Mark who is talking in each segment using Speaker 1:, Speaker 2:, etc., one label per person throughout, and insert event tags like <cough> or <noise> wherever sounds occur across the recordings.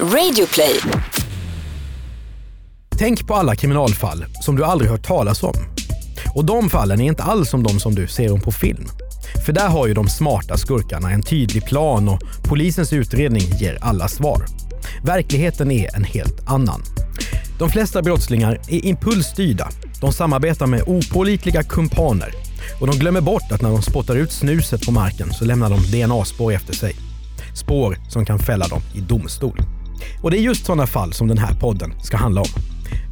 Speaker 1: Radioplay.
Speaker 2: Tänk på alla kriminalfall som du aldrig hört talas om. Och de fallen är inte alls som de som du ser om på film. För där har ju de smarta skurkarna en tydlig plan och polisens utredning ger alla svar. Verkligheten är en helt annan. De flesta brottslingar är impulsstyrda. De samarbetar med opålitliga kumpaner och de glömmer bort att när de spottar ut snuset på marken så lämnar de DNA-spår efter sig. Spår som kan fälla dem i domstol. Och det är just sådana fall som den här podden ska handla om.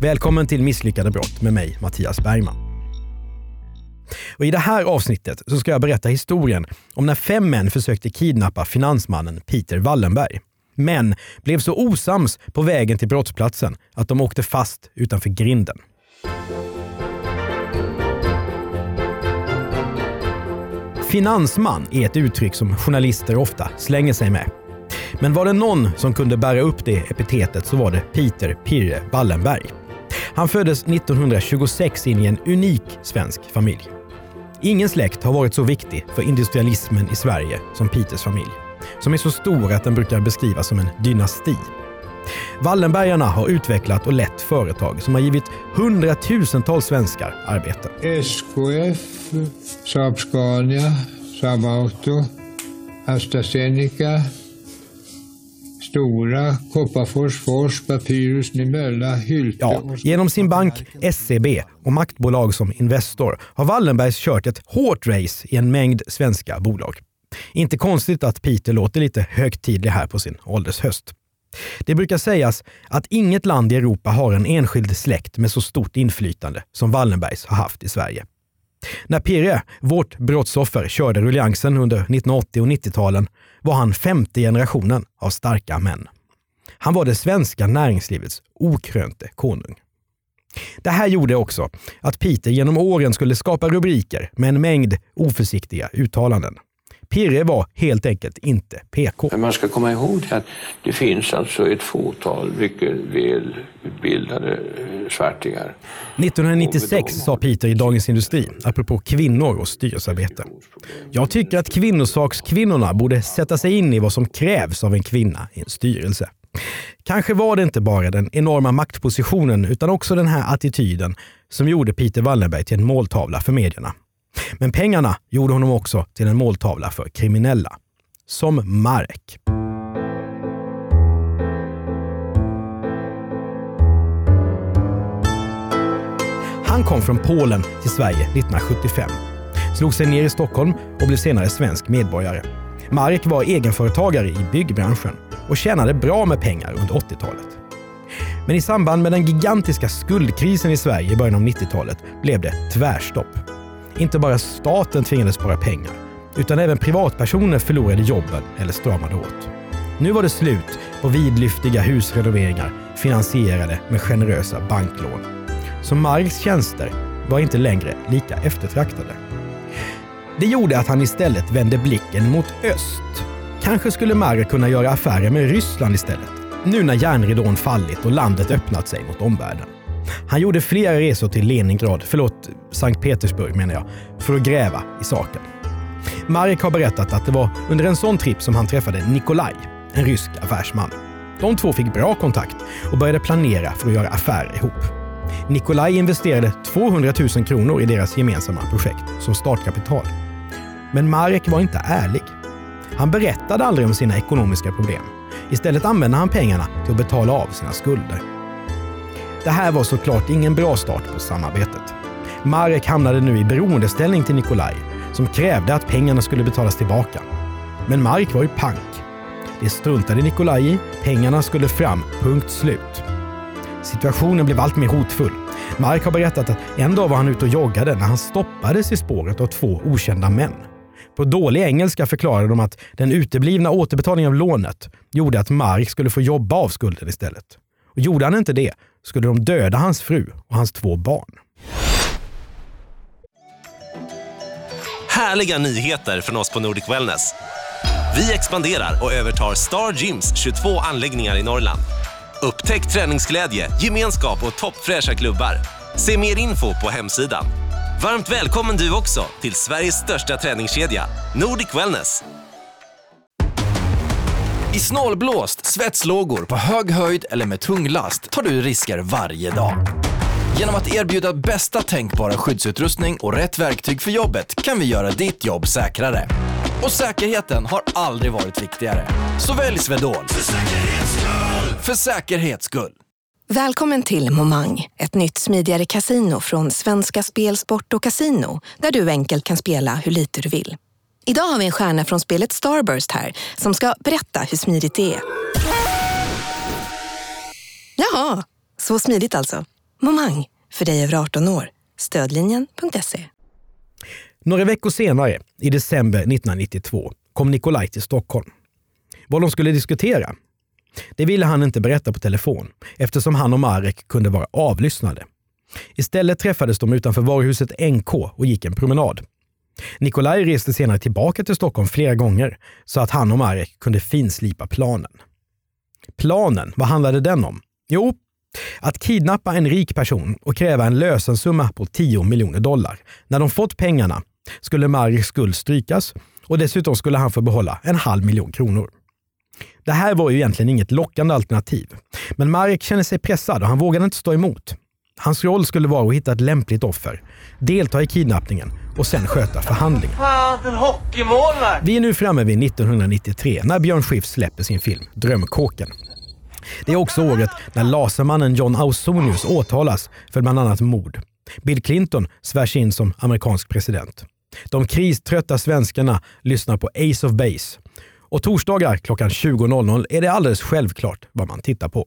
Speaker 2: Välkommen till Misslyckade brott med mig, Mattias Bergman. Och I det här avsnittet så ska jag berätta historien om när fem män försökte kidnappa finansmannen Peter Wallenberg. Men blev så osams på vägen till brottsplatsen att de åkte fast utanför grinden. Finansman är ett uttryck som journalister ofta slänger sig med. Men var det någon som kunde bära upp det epitetet så var det Peter Pirre Wallenberg. Han föddes 1926 in i en unik svensk familj. Ingen släkt har varit så viktig för industrialismen i Sverige som Peters familj, som är så stor att den brukar beskrivas som en dynasti. Wallenbergarna har utvecklat och lett företag som har givit hundratusentals svenskar arbete.
Speaker 3: SKF, Saab-Scania, Saab Auto, AstraZeneca, Stora, Kopparfors, Fors, Papyrus, Nymölla, Hylte.
Speaker 2: Ja, genom sin bank SCB och maktbolag som Investor har Wallenbergs kört ett hårt race i en mängd svenska bolag. Inte konstigt att Peter låter lite högtidlig här på sin åldershöst. Det brukar sägas att inget land i Europa har en enskild släkt med så stort inflytande som Wallenbergs har haft i Sverige. När Pirre, vårt brottsoffer, körde rulliansen under 1980 och 90-talen var han femte generationen av starka män. Han var det svenska näringslivets okrönte konung. Det här gjorde också att Peter genom åren skulle skapa rubriker med en mängd oförsiktiga uttalanden. Pirre var helt enkelt inte PK.
Speaker 4: Men man ska komma ihåg att det finns alltså ett fåtal mycket välutbildade eh, svartingar.
Speaker 2: 1996 sa Peter i Dagens Industri, apropå kvinnor och styrelsearbete. Jag tycker att kvinnosakskvinnorna borde sätta sig in i vad som krävs av en kvinna i en styrelse. Kanske var det inte bara den enorma maktpositionen utan också den här attityden som gjorde Peter Wallenberg till en måltavla för medierna. Men pengarna gjorde honom också till en måltavla för kriminella. Som Marek. Han kom från Polen till Sverige 1975. Slog sig ner i Stockholm och blev senare svensk medborgare. Marek var egenföretagare i byggbranschen och tjänade bra med pengar under 80-talet. Men i samband med den gigantiska skuldkrisen i Sverige i början av 90-talet blev det tvärstopp. Inte bara staten tvingades spara pengar, utan även privatpersoner förlorade jobben eller stramade åt. Nu var det slut på vidlyftiga husrenoveringar finansierade med generösa banklån. Så Marks tjänster var inte längre lika eftertraktade. Det gjorde att han istället vände blicken mot öst. Kanske skulle Marek kunna göra affärer med Ryssland istället, nu när järnridån fallit och landet öppnat sig mot omvärlden. Han gjorde flera resor till Leningrad, förlåt, Sankt Petersburg menar jag, för att gräva i saken. Marek har berättat att det var under en sån tripp som han träffade Nikolaj, en rysk affärsman. De två fick bra kontakt och började planera för att göra affärer ihop. Nikolaj investerade 200 000 kronor i deras gemensamma projekt som startkapital. Men Marek var inte ärlig. Han berättade aldrig om sina ekonomiska problem. Istället använde han pengarna till att betala av sina skulder. Det här var såklart ingen bra start på samarbetet. Marek hamnade nu i beroendeställning till Nikolaj som krävde att pengarna skulle betalas tillbaka. Men Marek var ju pank. Det struntade Nikolaj i, pengarna skulle fram, punkt slut. Situationen blev allt mer hotfull. Mark har berättat att en dag var han ute och joggade när han stoppades i spåret av två okända män. På dålig engelska förklarade de att den uteblivna återbetalningen av lånet gjorde att Mark skulle få jobba av skulden istället. Och gjorde han inte det skulle de döda hans fru och hans två barn.
Speaker 5: Härliga nyheter från oss på Nordic Wellness. Vi expanderar och övertar Star Gyms 22 anläggningar i Norrland. Upptäck träningsglädje, gemenskap och toppfräscha klubbar. Se mer info på hemsidan. Varmt välkommen du också till Sveriges största träningskedja, Nordic Wellness.
Speaker 6: I snålblåst
Speaker 1: svetslågor, på hög höjd eller med tung last tar du risker varje dag. Genom att erbjuda bästa tänkbara skyddsutrustning och rätt verktyg för jobbet kan vi göra ditt jobb säkrare. Och säkerheten har aldrig varit viktigare. Så välj Swedol. För säkerhets skull! För säkerhets skull.
Speaker 6: Välkommen till Momang, ett nytt smidigare kasino från Svenska Spel, Sport och Casino där du enkelt kan spela hur lite du vill. Idag har vi en stjärna från spelet Starburst här som ska berätta hur smidigt det är. Jaha, så smidigt alltså. Momang, för dig över 18 år. Stödlinjen.se.
Speaker 2: Några veckor senare, i december 1992, kom Nikolaj till Stockholm. Vad de skulle diskutera? Det ville han inte berätta på telefon eftersom han och Marek kunde vara avlyssnade. Istället träffades de utanför varuhuset NK och gick en promenad. Nikolaj reste senare tillbaka till Stockholm flera gånger så att han och Marek kunde finslipa planen. Planen, vad handlade den om? Jo, att kidnappa en rik person och kräva en lösensumma på 10 miljoner dollar. När de fått pengarna skulle Mareks skuld strykas och dessutom skulle han få behålla en halv miljon kronor. Det här var ju egentligen inget lockande alternativ. Men Marek kände sig pressad och han vågade inte stå emot. Hans roll skulle vara att hitta ett lämpligt offer, delta i kidnappningen och sen sköta förhandlingen. Vi är nu framme vid 1993 när Björn Skifs släpper sin film Drömkåken. Det är också året när lasermannen John Ausonius åtalas för bland annat mord. Bill Clinton svärs in som amerikansk president. De kriströtta svenskarna lyssnar på Ace of Base. Och torsdagar klockan 20.00 är det alldeles självklart vad man tittar på.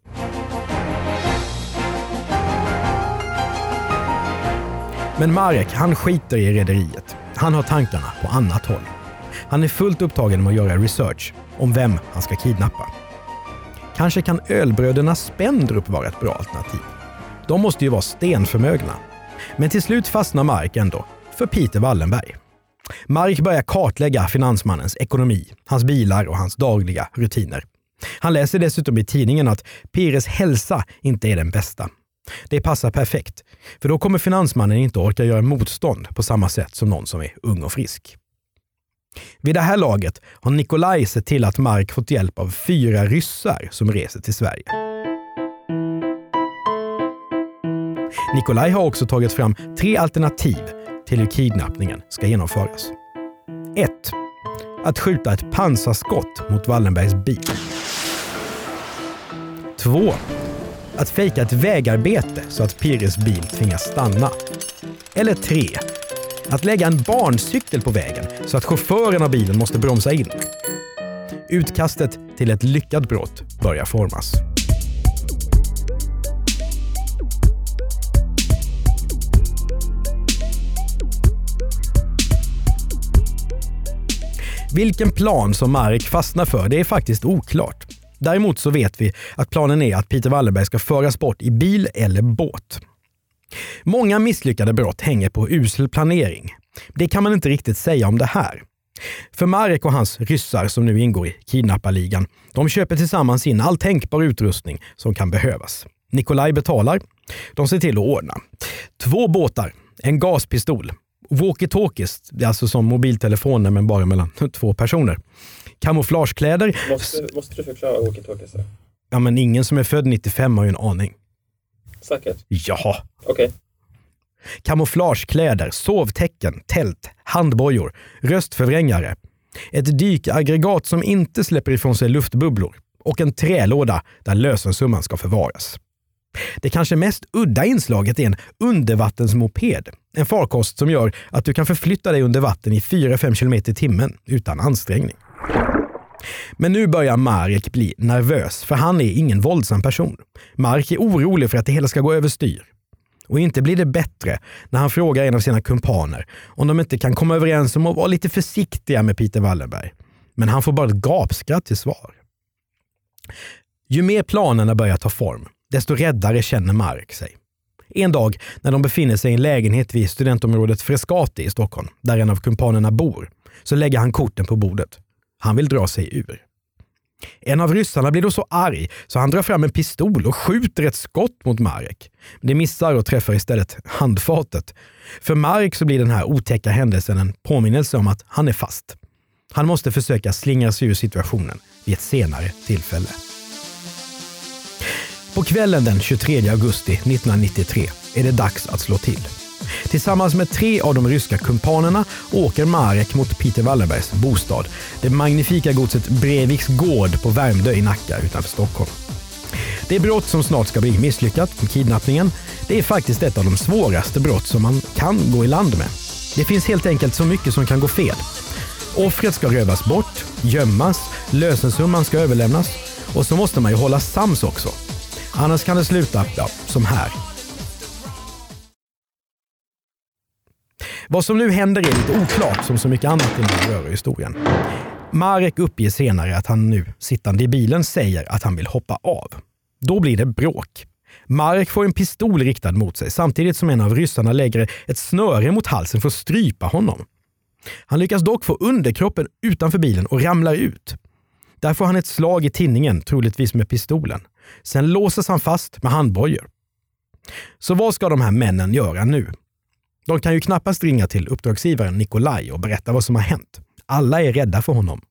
Speaker 2: Men Marek, han skiter i rederiet. Han har tankarna på annat håll. Han är fullt upptagen med att göra research om vem han ska kidnappa. Kanske kan ölbröderna Spendrup vara ett bra alternativ. De måste ju vara stenförmögna. Men till slut fastnar Mark ändå för Peter Wallenberg. Mark börjar kartlägga finansmannens ekonomi, hans bilar och hans dagliga rutiner. Han läser dessutom i tidningen att Pires hälsa inte är den bästa. Det passar perfekt, för då kommer finansmannen inte orka göra motstånd på samma sätt som någon som är ung och frisk. Vid det här laget har Nikolaj sett till att Mark fått hjälp av fyra ryssar som reser till Sverige. Nikolaj har också tagit fram tre alternativ till hur kidnappningen ska genomföras. 1. Att skjuta ett pansarskott mot Wallenbergs bil. 2. Att fejka ett vägarbete så att Pires bil tvingas stanna. Eller 3. Att lägga en barncykel på vägen så att chauffören av bilen måste bromsa in. Utkastet till ett lyckat brott börjar formas. Vilken plan som Marek fastnar för det är faktiskt oklart. Däremot så vet vi att planen är att Peter Wallenberg ska föras bort i bil eller båt. Många misslyckade brott hänger på usel planering. Det kan man inte riktigt säga om det här. För Marek och hans ryssar som nu ingår i kidnapparligan, de köper tillsammans in all tänkbar utrustning som kan behövas. Nikolaj betalar. De ser till att ordna. Två båtar, en gaspistol, walkie-talkies, alltså som mobiltelefoner men bara mellan <laughs> två personer. Kamouflagekläder.
Speaker 7: Måste, måste du förklara walkie-talkies?
Speaker 2: Ja, men ingen som är född 95 har ju en aning.
Speaker 7: Säkert?
Speaker 2: Ja.
Speaker 7: Okej.
Speaker 2: Kamouflagekläder, sovtäcken, tält, handbojor, röstförvrängare. Ett dykaggregat som inte släpper ifrån sig luftbubblor och en trälåda där lösensumman ska förvaras. Det kanske mest udda inslaget är en undervattensmoped. En farkost som gör att du kan förflytta dig under vatten i 4-5 km i timmen utan ansträngning. Men nu börjar Marek bli nervös, för han är ingen våldsam person. Mark är orolig för att det hela ska gå överstyr. Och inte blir det bättre när han frågar en av sina kumpaner om de inte kan komma överens om att vara lite försiktiga med Peter Wallenberg. Men han får bara ett gapskratt till svar. Ju mer planerna börjar ta form, desto räddare känner Mark sig. En dag när de befinner sig i en lägenhet vid studentområdet Frescati i Stockholm, där en av kumpanerna bor, så lägger han korten på bordet. Han vill dra sig ur. En av ryssarna blir då så arg så han drar fram en pistol och skjuter ett skott mot Marek. Det missar och träffar istället handfatet. För Marek så blir den här otäcka händelsen en påminnelse om att han är fast. Han måste försöka slingra sig ur situationen vid ett senare tillfälle. På kvällen den 23 augusti 1993 är det dags att slå till. Tillsammans med tre av de ryska kumpanerna åker Marek mot Peter Wallenbergs bostad, det magnifika godset Breviks gård på Värmdö i Nacka utanför Stockholm. Det brott som snart ska bli misslyckat, kidnappningen, det är faktiskt ett av de svåraste brott som man kan gå i land med. Det finns helt enkelt så mycket som kan gå fel. Offret ska rövas bort, gömmas, lösensumman ska överlämnas och så måste man ju hålla sams också. Annars kan det sluta, ja, som här. Vad som nu händer är lite oklart som så mycket annat i den här historien. Marek uppger senare att han nu, sittande i bilen, säger att han vill hoppa av. Då blir det bråk. Marek får en pistol riktad mot sig samtidigt som en av ryssarna lägger ett snöre mot halsen för att strypa honom. Han lyckas dock få underkroppen utanför bilen och ramlar ut. Där får han ett slag i tinningen, troligtvis med pistolen. Sen låses han fast med handbojor. Så vad ska de här männen göra nu? De kan ju knappast ringa till uppdragsgivaren Nikolaj och berätta vad som har hänt. Alla är rädda för honom.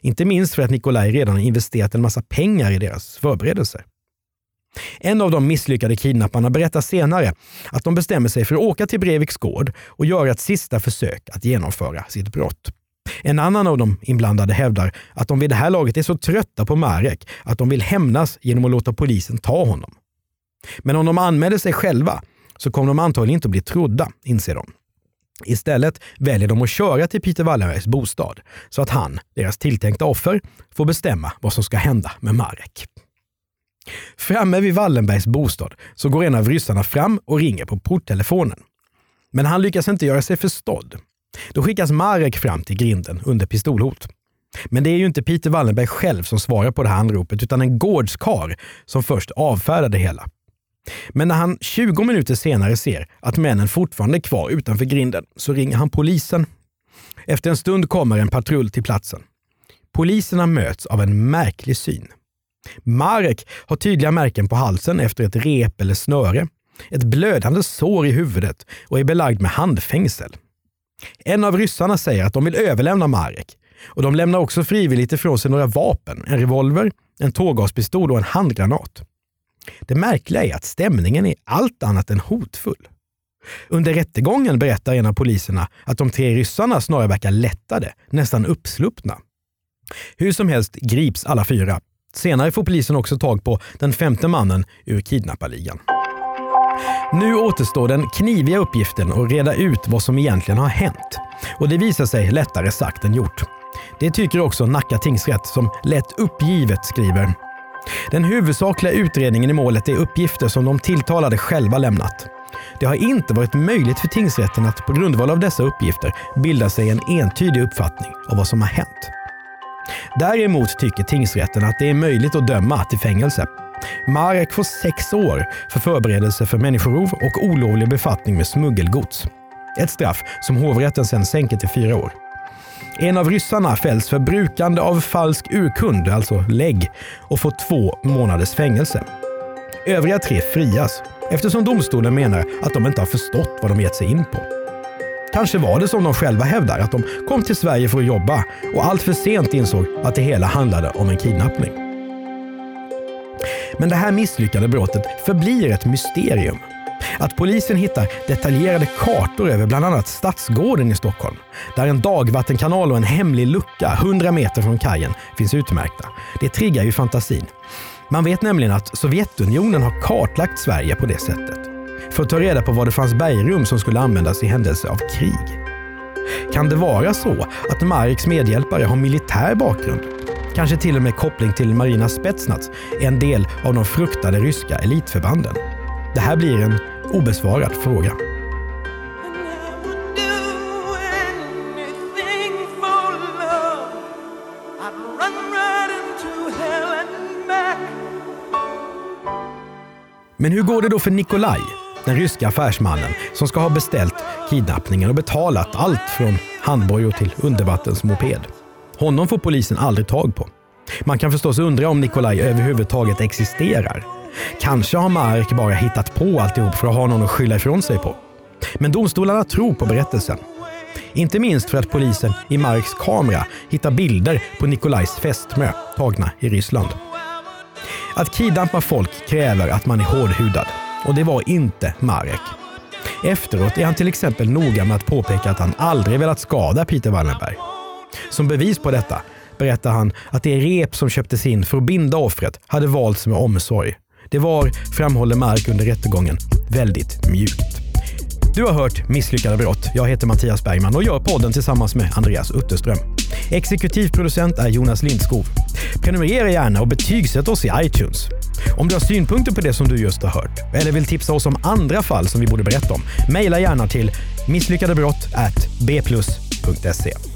Speaker 2: Inte minst för att Nikolaj redan har investerat en massa pengar i deras förberedelser. En av de misslyckade kidnapparna berättar senare att de bestämmer sig för att åka till Breviks gård och göra ett sista försök att genomföra sitt brott. En annan av de inblandade hävdar att de vid det här laget är så trötta på Marek att de vill hämnas genom att låta polisen ta honom. Men om de anmäler sig själva så kommer de antagligen inte att bli trodda, inser de. Istället väljer de att köra till Peter Wallenbergs bostad så att han, deras tilltänkta offer, får bestämma vad som ska hända med Marek. Framme vid Wallenbergs bostad så går en av ryssarna fram och ringer på porttelefonen. Men han lyckas inte göra sig förstådd. Då skickas Marek fram till grinden under pistolhot. Men det är ju inte Peter Wallenberg själv som svarar på det här anropet utan en gårdskar som först avfärdar det hela. Men när han 20 minuter senare ser att männen fortfarande är kvar utanför grinden så ringer han polisen. Efter en stund kommer en patrull till platsen. Poliserna möts av en märklig syn. Marek har tydliga märken på halsen efter ett rep eller snöre, ett blödande sår i huvudet och är belagd med handfängsel. En av ryssarna säger att de vill överlämna Marek och de lämnar också frivilligt ifrån sig några vapen, en revolver, en tårgaspistol och en handgranat. Det märkliga är att stämningen är allt annat än hotfull. Under rättegången berättar en av poliserna att de tre ryssarna snarare verkar lättade, nästan uppsluppna. Hur som helst grips alla fyra. Senare får polisen också tag på den femte mannen ur kidnapparligan. Nu återstår den kniviga uppgiften att reda ut vad som egentligen har hänt. Och det visar sig lättare sagt än gjort. Det tycker också Nacka tingsrätt som lätt uppgivet skriver den huvudsakliga utredningen i målet är uppgifter som de tilltalade själva lämnat. Det har inte varit möjligt för tingsrätten att på grundval av dessa uppgifter bilda sig en entydig uppfattning av vad som har hänt. Däremot tycker tingsrätten att det är möjligt att döma till fängelse. Marek får sex år för förberedelse för människorov och olovlig befattning med smuggelgods. Ett straff som hovrätten sedan sänker till fyra år. En av ryssarna fälls för brukande av falsk urkund, alltså lägg, och får två månaders fängelse. Övriga tre frias eftersom domstolen menar att de inte har förstått vad de gett sig in på. Kanske var det som de själva hävdar, att de kom till Sverige för att jobba och allt för sent insåg att det hela handlade om en kidnappning. Men det här misslyckade brottet förblir ett mysterium att polisen hittar detaljerade kartor över bland annat Stadsgården i Stockholm, där en dagvattenkanal och en hemlig lucka 100 meter från kajen finns utmärkta. Det triggar ju fantasin. Man vet nämligen att Sovjetunionen har kartlagt Sverige på det sättet. För att ta reda på var det fanns bergrum som skulle användas i händelse av krig. Kan det vara så att Mareks medhjälpare har militär bakgrund? Kanske till och med koppling till Marina Spetsnaz, en del av de fruktade ryska elitförbanden. Det här blir en obesvarad fråga. Men hur går det då för Nikolaj, den ryska affärsmannen som ska ha beställt kidnappningen och betalat allt från handbojor till undervattensmoped? Honom får polisen aldrig tag på. Man kan förstås undra om Nikolaj överhuvudtaget existerar. Kanske har Mark bara hittat på alltihop för att ha någon att skylla ifrån sig på. Men domstolarna tror på berättelsen. Inte minst för att polisen i Marks kamera hittar bilder på Nikolajs fästmö tagna i Ryssland. Att kidnappa folk kräver att man är hårdhudad. Och det var inte Marek. Efteråt är han till exempel noga med att påpeka att han aldrig velat skada Peter Wallenberg. Som bevis på detta berättar han att det rep som köptes in för att binda offret hade valts med omsorg. Det var, framhåller Mark under rättegången, väldigt mjukt. Du har hört Misslyckade brott. Jag heter Mattias Bergman och gör podden tillsammans med Andreas Utterström. Exekutiv producent är Jonas Lindskov. Prenumerera gärna och betygsätt oss i iTunes. Om du har synpunkter på det som du just har hört eller vill tipsa oss om andra fall som vi borde berätta om, mejla gärna till misslyckadebrott bplus.se.